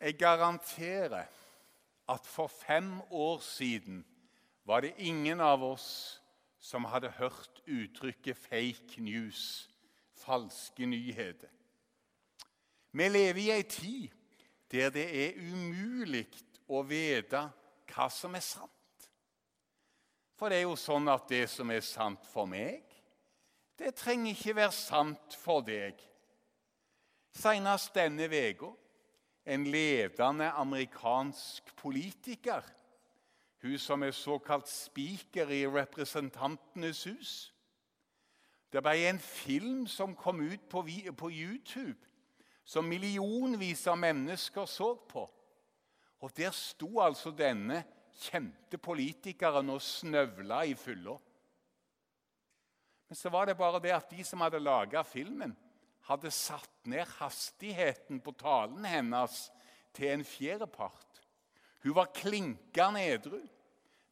Jeg garanterer at for fem år siden var det ingen av oss som hadde hørt uttrykket 'fake news', falske nyheter. Vi lever i ei tid der det er umulig å vite hva som er sant. For det er jo sånn at det som er sant for meg, det trenger ikke være sant for deg. Senest denne uka en ledende amerikansk politiker. Hun som er såkalt speaker i Representantenes hus. Det ble en film som kom ut på, på YouTube, som millionvis av mennesker så på. Og Der sto altså denne kjente politikeren og snøvla i fylla. Men så var det bare det at de som hadde laga filmen, hadde satt ned hastigheten på talen hennes til en fjerdepart. Hun var klinkende edru,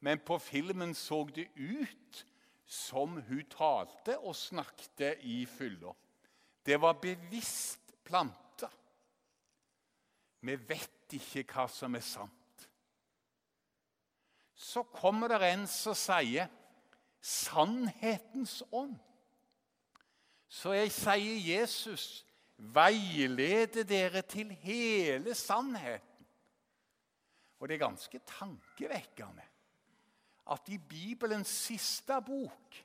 men på filmen så det ut som hun talte og snakket i fylla. Det var bevisst planta. Vi vet ikke hva som er sant. Så kommer det en som sier 'sannhetens ånd'. Så jeg sier Jesus veileder dere til hele sannheten. Og det er ganske tankevekkende at i Bibelens siste bok,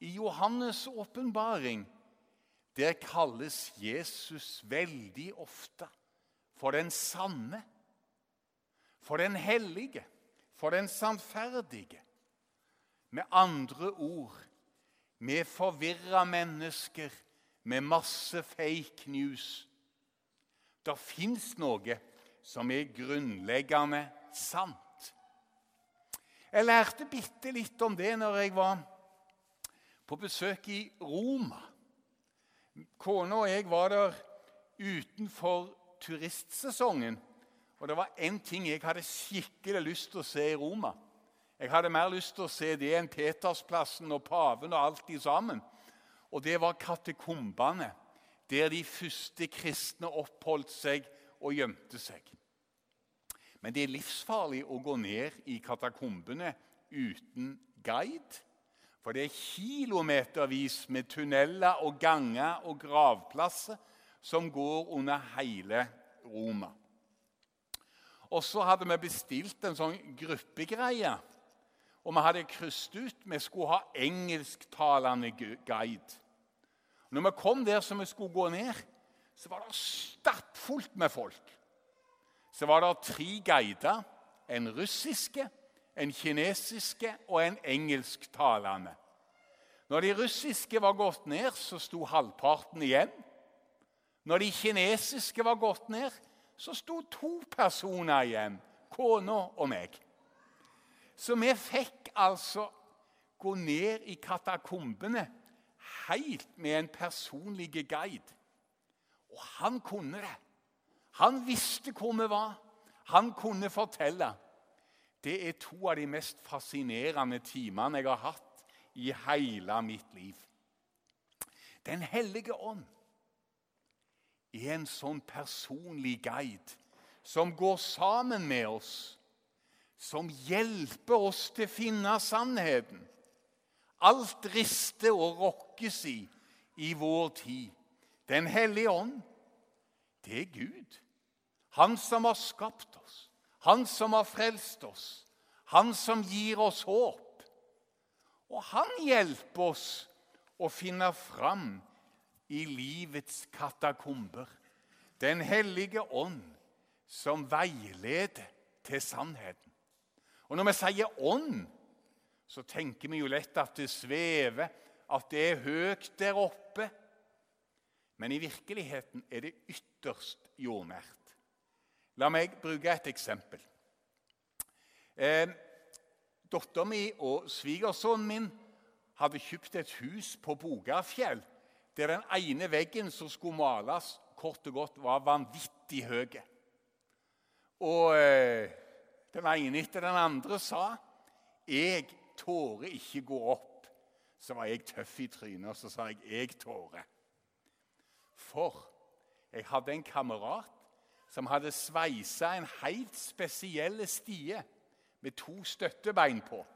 i Johannes' åpenbaring, der kalles Jesus veldig ofte for den sanne, for den hellige, for den sannferdige. Med andre ord med forvirra mennesker med masse fake news. Det fins noe som er grunnleggende sant. Jeg lærte bitte litt om det når jeg var på besøk i Roma. Kona og jeg var der utenfor turistsesongen. Og det var én ting jeg hadde skikkelig lyst til å se i Roma. Jeg hadde mer lyst til å se det enn Petersplassen og paven og alt de sammen. Og det var katakombene, der de første kristne oppholdt seg og gjemte seg. Men det er livsfarlig å gå ned i katakombene uten guide. For det er kilometervis med tunneler og ganger og gravplasser som går under hele Roma. Og så hadde vi bestilt en sånn gruppegreie og vi hadde krysset ut vi skulle ha engelsktalende guide. Når vi kom der som vi skulle gå ned, så var det stappfullt med folk. Så var det tre guider. En russiske, en kinesiske og en engelsktalende. Når de russiske var gått ned, så sto halvparten igjen. Når de kinesiske var gått ned, så sto to personer igjen. Kona og meg. Så vi fikk altså gå ned i katakombene helt med en personlig guide. Og han kunne det. Han visste hvor vi var. Han kunne fortelle. Det er to av de mest fascinerende timene jeg har hatt i hele mitt liv. Den hellige ånd er en sånn personlig guide som går sammen med oss som hjelper oss til å finne sannheten. Alt rister og rokkes i i vår tid. Den hellige ånd, det er Gud. Han som har skapt oss, han som har frelst oss, han som gir oss håp. Og han hjelper oss å finne fram i livets katakomber. Den hellige ånd som veileder til sannheten. Og Når vi sier ånd, så tenker vi jo lett at det svever, at det er høyt der oppe. Men i virkeligheten er det ytterst jordnært. La meg bruke et eksempel. Eh, Dattera mi og svigersønnen min hadde kjøpt et hus på Bogafjell, der den ene veggen som skulle males, kort og godt var vanvittig høy. Og eh, den ene etter den andre sa 'Jeg tårer ikke gå opp'. Så var jeg tøff i trynet, og så sa jeg 'Jeg tårer'. For jeg hadde en kamerat som hadde sveisa en helt spesiell stie med to støttebein på.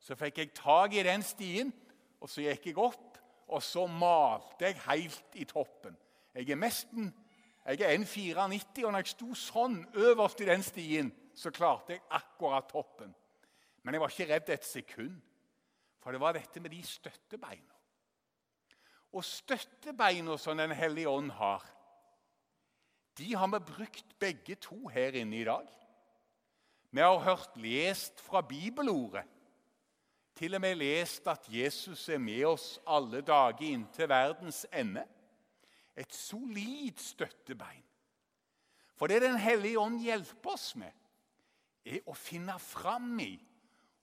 Så fikk jeg tak i den stien, og så gikk jeg opp, og så malte jeg helt i toppen. Jeg er nesten jeg er 1,94, og når jeg sto sånn øverst i den stien, så klarte jeg akkurat toppen. Men jeg var ikke redd et sekund, for det var dette med de støttebeina. Og støttebeina som Den hellige ånd har, de har vi brukt begge to her inne i dag. Vi har hørt lest fra bibelordet. Til og med lest at Jesus er med oss alle dager inntil verdens ende. Et solid støttebein. For det Den hellige ånd hjelper oss med, er å finne fram i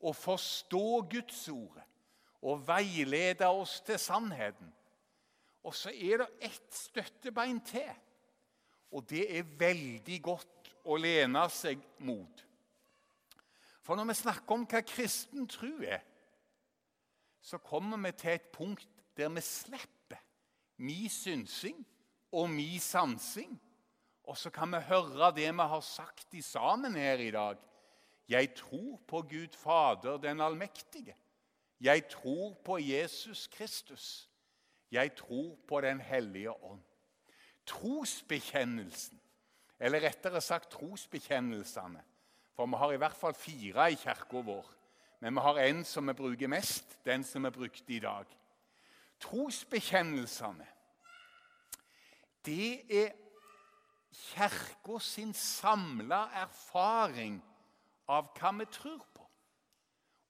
og forstå Guds ord og veilede oss til sannheten. Og så er det ett støttebein til, og det er veldig godt å lene seg mot. For når vi snakker om hva kristen tro er, så kommer vi til et punkt der vi slipper mi synsing og mi sansing. Og så kan vi høre det vi har sagt i sammen her i dag. Jeg tror på Gud Fader den allmektige. Jeg tror på Jesus Kristus. Jeg tror på Den hellige ånd. Trosbekjennelsen, eller rettere sagt trosbekjennelsene For vi har i hvert fall fire i kirka vår. Men vi har en som vi bruker mest, den som vi brukte i dag. Trosbekjennelsene det er Kirka sin samla erfaring av hva vi tror på.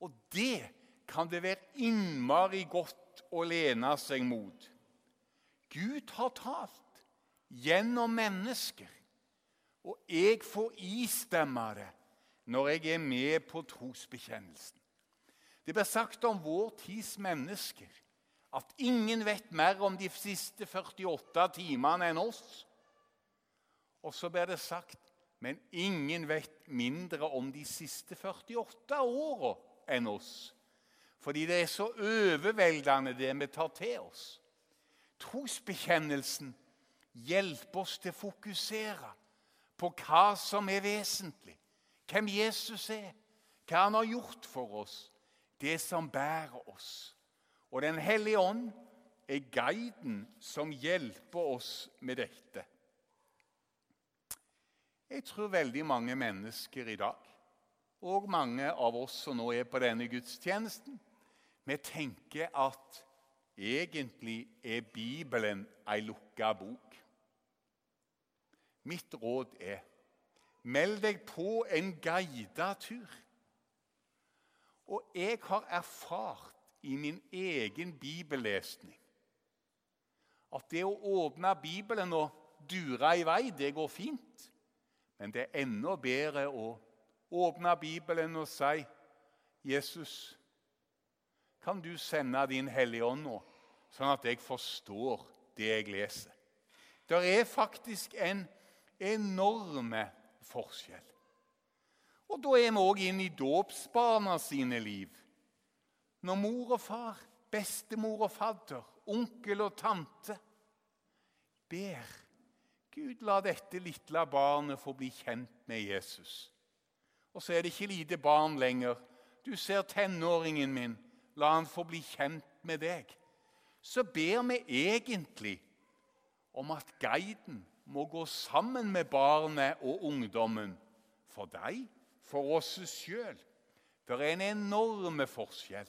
Og det kan det være innmari godt å lene seg mot. Gud har talt gjennom mennesker, og jeg får istemme det når jeg er med på trosbekjennelsen. Det blir sagt om vår tids mennesker at ingen vet mer om de siste 48 timene enn oss. Og så blir det sagt men ingen vet mindre om de siste 48 åra enn oss. Fordi det er så overveldende, det vi tar til oss. Trosbekjennelsen hjelper oss til å fokusere på hva som er vesentlig. Hvem Jesus er, hva han har gjort for oss, det som bærer oss. Og Den hellige ånd er guiden som hjelper oss med dette. Jeg tror veldig mange mennesker i dag, og mange av oss som nå er på denne gudstjenesten, vi tenker at egentlig er Bibelen ei lukka bok. Mitt råd er meld deg på en guida tur. Og jeg har erfart i min egen bibellesning at det å åpne Bibelen og dure i vei, det går fint. Men det er enda bedre å åpne Bibelen og si, 'Jesus, kan du sende Din Hellige Ånd nå, sånn at jeg forstår det jeg leser?' Det er faktisk en enorme forskjell. Og Da er vi òg inne i dåpsbarna sine liv. Når mor og far, bestemor og fadder, onkel og tante ber Gud, la dette lille barnet få bli kjent med Jesus. Og så er det ikke lite barn lenger. Du ser tenåringen min. La han få bli kjent med deg. Så ber vi egentlig om at guiden må gå sammen med barnet og ungdommen. For deg, for oss sjøl. Det er en enorme forskjell.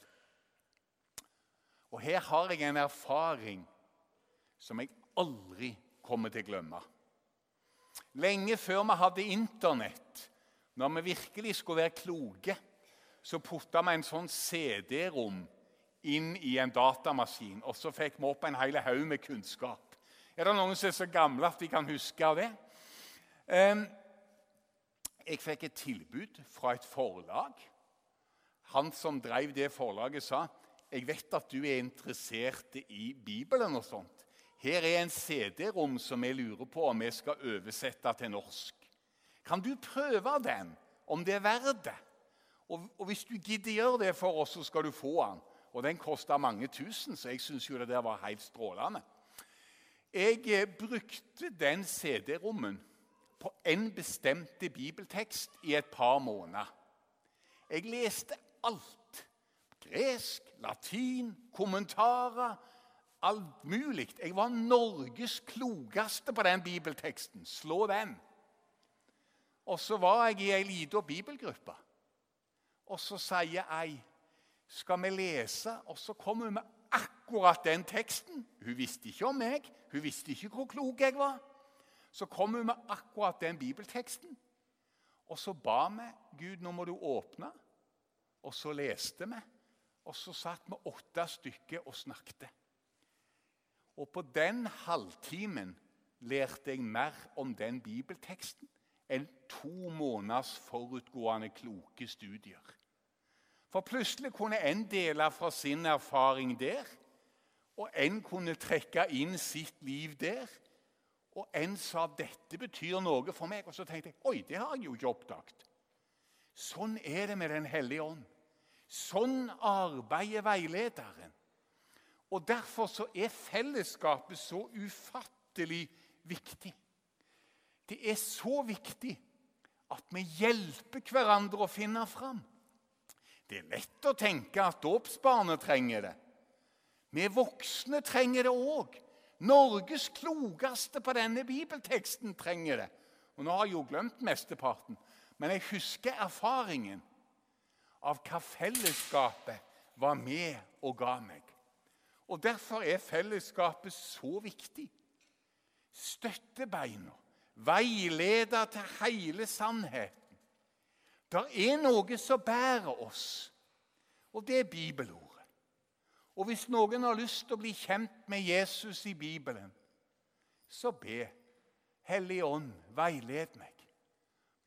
Og her har jeg en erfaring som jeg aldri kommer til å glemme. Lenge før vi hadde Internett, når vi virkelig skulle være kloke, så putta vi en sånn CD-rom inn i en datamaskin, og så fikk vi opp en hel haug med kunnskap. Er det noen som er så gamle at de kan huske det? Jeg fikk et tilbud fra et forlag. Han som drev det forlaget, sa jeg vet at du er interessert i Bibelen og sånt. Her er en CD-rom som jeg lurer på om jeg skal oversette til norsk. Kan du prøve den, om det er verdt det? Og, og hvis du gidder gjøre det for oss, så skal du få den. Og den kosta mange tusen, så jeg syns jo det der var helt strålende. Jeg eh, brukte den CD-rommen på en bestemte bibeltekst i et par måneder. Jeg leste alt. Gresk, latin, kommentarer. Alt mulig. Jeg var Norges klokeste på den bibelteksten. Slå den. Og så var jeg i ei lita bibelgruppe. Og så sier ei skal vi lese, og så kommer hun med akkurat den teksten. Hun visste ikke om meg, hun visste ikke hvor klok jeg var. Så kom hun med akkurat den bibelteksten. Og så ba vi Gud, nå må du åpne. Og så leste vi. Og så satt vi åtte stykker og snakket. Og på den halvtimen lærte jeg mer om den bibelteksten enn to måneders forutgående kloke studier. For plutselig kunne en dele fra sin erfaring der, og en kunne trekke inn sitt liv der. Og en sa dette betyr noe for meg. Og så tenkte jeg oi, det har jeg jo ikke oppdaget. Sånn er det med Den hellige ånd. Sånn arbeider veilederen. Og Derfor så er fellesskapet så ufattelig viktig. Det er så viktig at vi hjelper hverandre å finne fram. Det er lett å tenke at dåpsbarnet trenger det. Vi voksne trenger det òg. Norges klokeste på denne bibelteksten trenger det. Og Nå har jeg jo glemt mesteparten, men jeg husker erfaringen av hva fellesskapet var med og ga meg. Og Derfor er fellesskapet så viktig. Støttebeina, veileder til hele sannheten. Det er noe som bærer oss, og det er bibelordet. Og hvis noen har lyst til å bli kjent med Jesus i Bibelen, så be Hellige Ånd, veiled meg.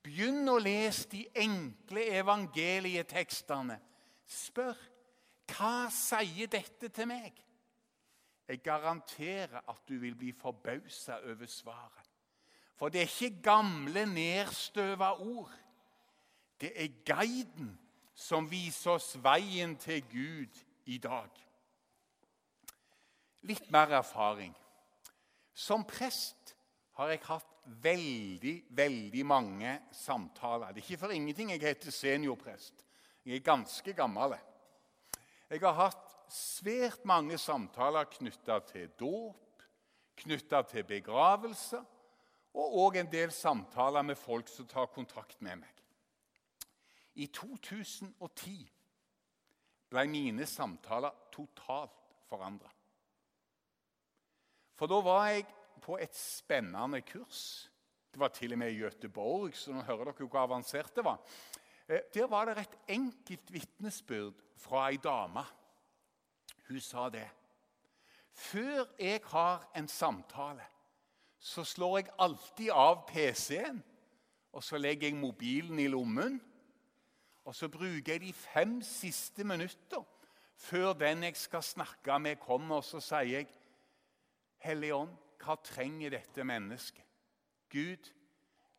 Begynn å lese de enkle evangelietekstene. Spør hva sier dette til meg? Jeg garanterer at du vil bli forbausa over svaret. For det er ikke gamle, nedstøva ord. Det er guiden som viser oss veien til Gud i dag. Litt mer erfaring. Som prest har jeg hatt veldig, veldig mange samtaler. Det er ikke for ingenting jeg heter seniorprest. Jeg er ganske gammel. Jeg har hatt svært mange samtaler knytta til dåp, knytta til begravelse, og òg en del samtaler med folk som tar kontakt med meg. I 2010 ble mine samtaler totalt forandra. For da var jeg på et spennende kurs. Det var til og med i Gøteborg, så nå hører dere hvor avansert det var. Eh, der var det et enkelt vitnesbyrd fra ei dame. Hun sa det. Før jeg har en samtale, så slår jeg alltid av PC-en, og så legger jeg mobilen i lommen. Og så bruker jeg de fem siste minutter før den jeg skal snakke med, kommer, og så sier jeg Hellige Ånd, hva trenger dette mennesket? Gud,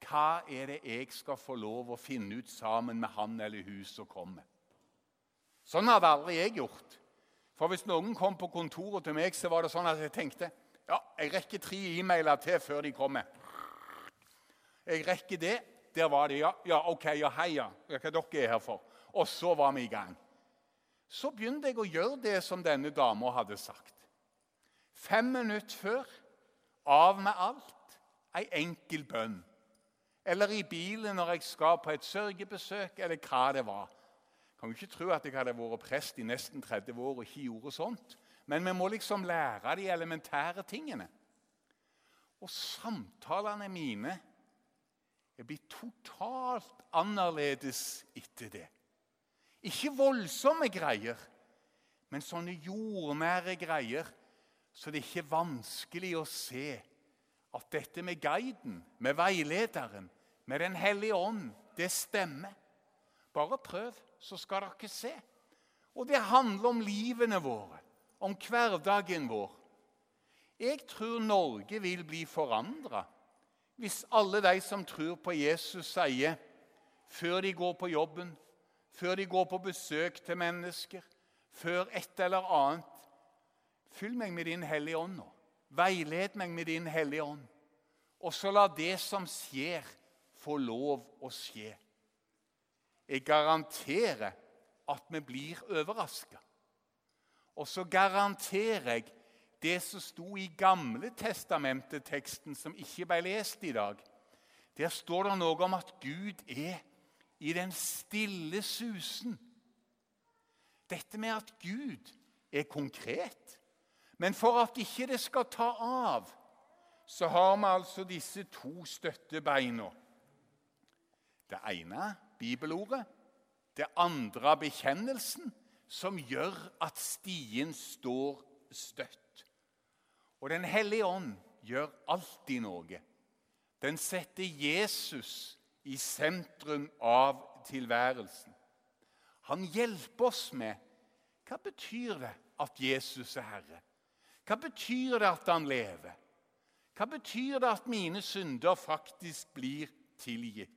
hva er det jeg skal få lov å finne ut sammen med han eller hun som kommer? Sånn hadde aldri jeg gjort. For hvis noen kom på kontoret til meg, så var det sånn at jeg tenkte ja, jeg rekker tre e-mailer til før de kommer. Jeg rekker det. Der var de. Ja, ja OK, ja, hei, ja. Hva dere er her for? Og så var vi i gang. Så begynte jeg å gjøre det som denne dama hadde sagt. Fem minutter før av med alt ei enkel bønn. Eller i bilen når jeg skal på et sørgebesøk, eller hva det var. Kan jo ikke tro at jeg hadde vært prest i nesten 30 år og ikke gjorde sånt. Men vi må liksom lære de elementære tingene. Og samtalene mine er blitt totalt annerledes etter det. Ikke voldsomme greier, men sånne jordnære greier så det er ikke vanskelig å se at dette med guiden, med veilederen, med Den hellige ånd, det stemmer. Bare prøv, så skal dere se. Og det handler om livene våre, om hverdagen vår. Jeg tror Norge vil bli forandra hvis alle de som tror på Jesus, sier før de går på jobben, før de går på besøk til mennesker, før et eller annet Fyll meg med Din Hellige Ånd nå. Veiled meg med Din Hellige Ånd. Og så la det som skjer, få lov å skje. Jeg garanterer at vi blir overraska. Og så garanterer jeg det som sto i Gamle testamentet-teksten, som ikke ble lest i dag. Der står det noe om at Gud er i den stille susen. Dette med at Gud er konkret. Men for at ikke det skal ta av, så har vi altså disse to støttebeina. Det ene bibelordet, det andre bekjennelsen, som gjør at stien står støtt. Og Den hellige ånd gjør alltid noe. Den setter Jesus i sentrum av tilværelsen. Han hjelper oss med hva betyr det at Jesus er Herre? Hva betyr det at han lever? Hva betyr det at mine synder faktisk blir tilgitt?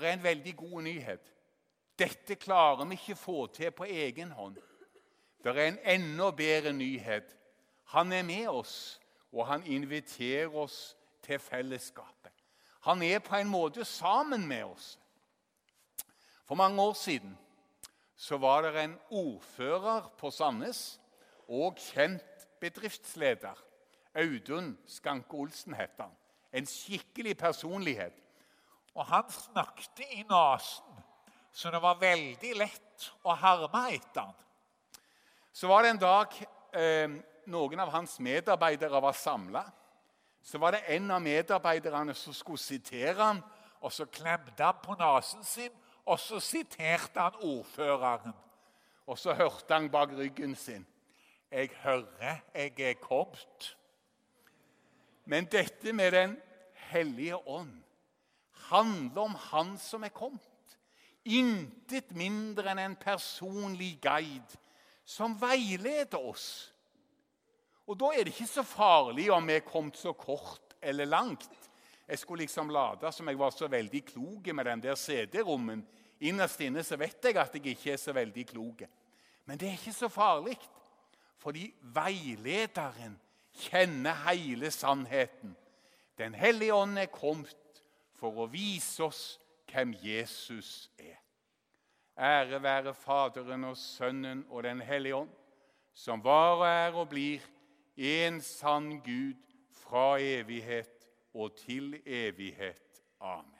Det er en veldig god nyhet. Dette klarer vi ikke få til på egen hånd. Det er en enda bedre nyhet. Han er med oss, og han inviterer oss til fellesskapet. Han er på en måte sammen med oss. For mange år siden så var det en ordfører på Sandnes og kjent bedriftsleder Audun Skanke Olsen het han. En skikkelig personlighet. Og han snakket i nesen, så det var veldig lett å herme etter han. Så var det en dag eh, noen av hans medarbeidere var samla. Så var det en av medarbeiderne som skulle sitere han, og så klemte han på nesen sin, og så siterte han ordføreren. Og så hørte han bak ryggen sin 'Jeg hører jeg er kommet'. Men dette med Den hellige ånd handler om Han som er kommet. Intet mindre enn en personlig guide som veileder oss. Og Da er det ikke så farlig om vi er kommet så kort eller langt. Jeg skulle liksom late som jeg var så veldig klok med den der CD-rommen. Innerst inne så vet jeg at jeg ikke er så veldig klok. Men det er ikke så farlig, fordi veilederen kjenner hele sannheten. Den hellige ånd er kommet for å vise oss hvem Jesus er. Ære være Faderen og Sønnen og Den hellige ånd, som var og er og blir en sann Gud fra evighet og til evighet. Amen.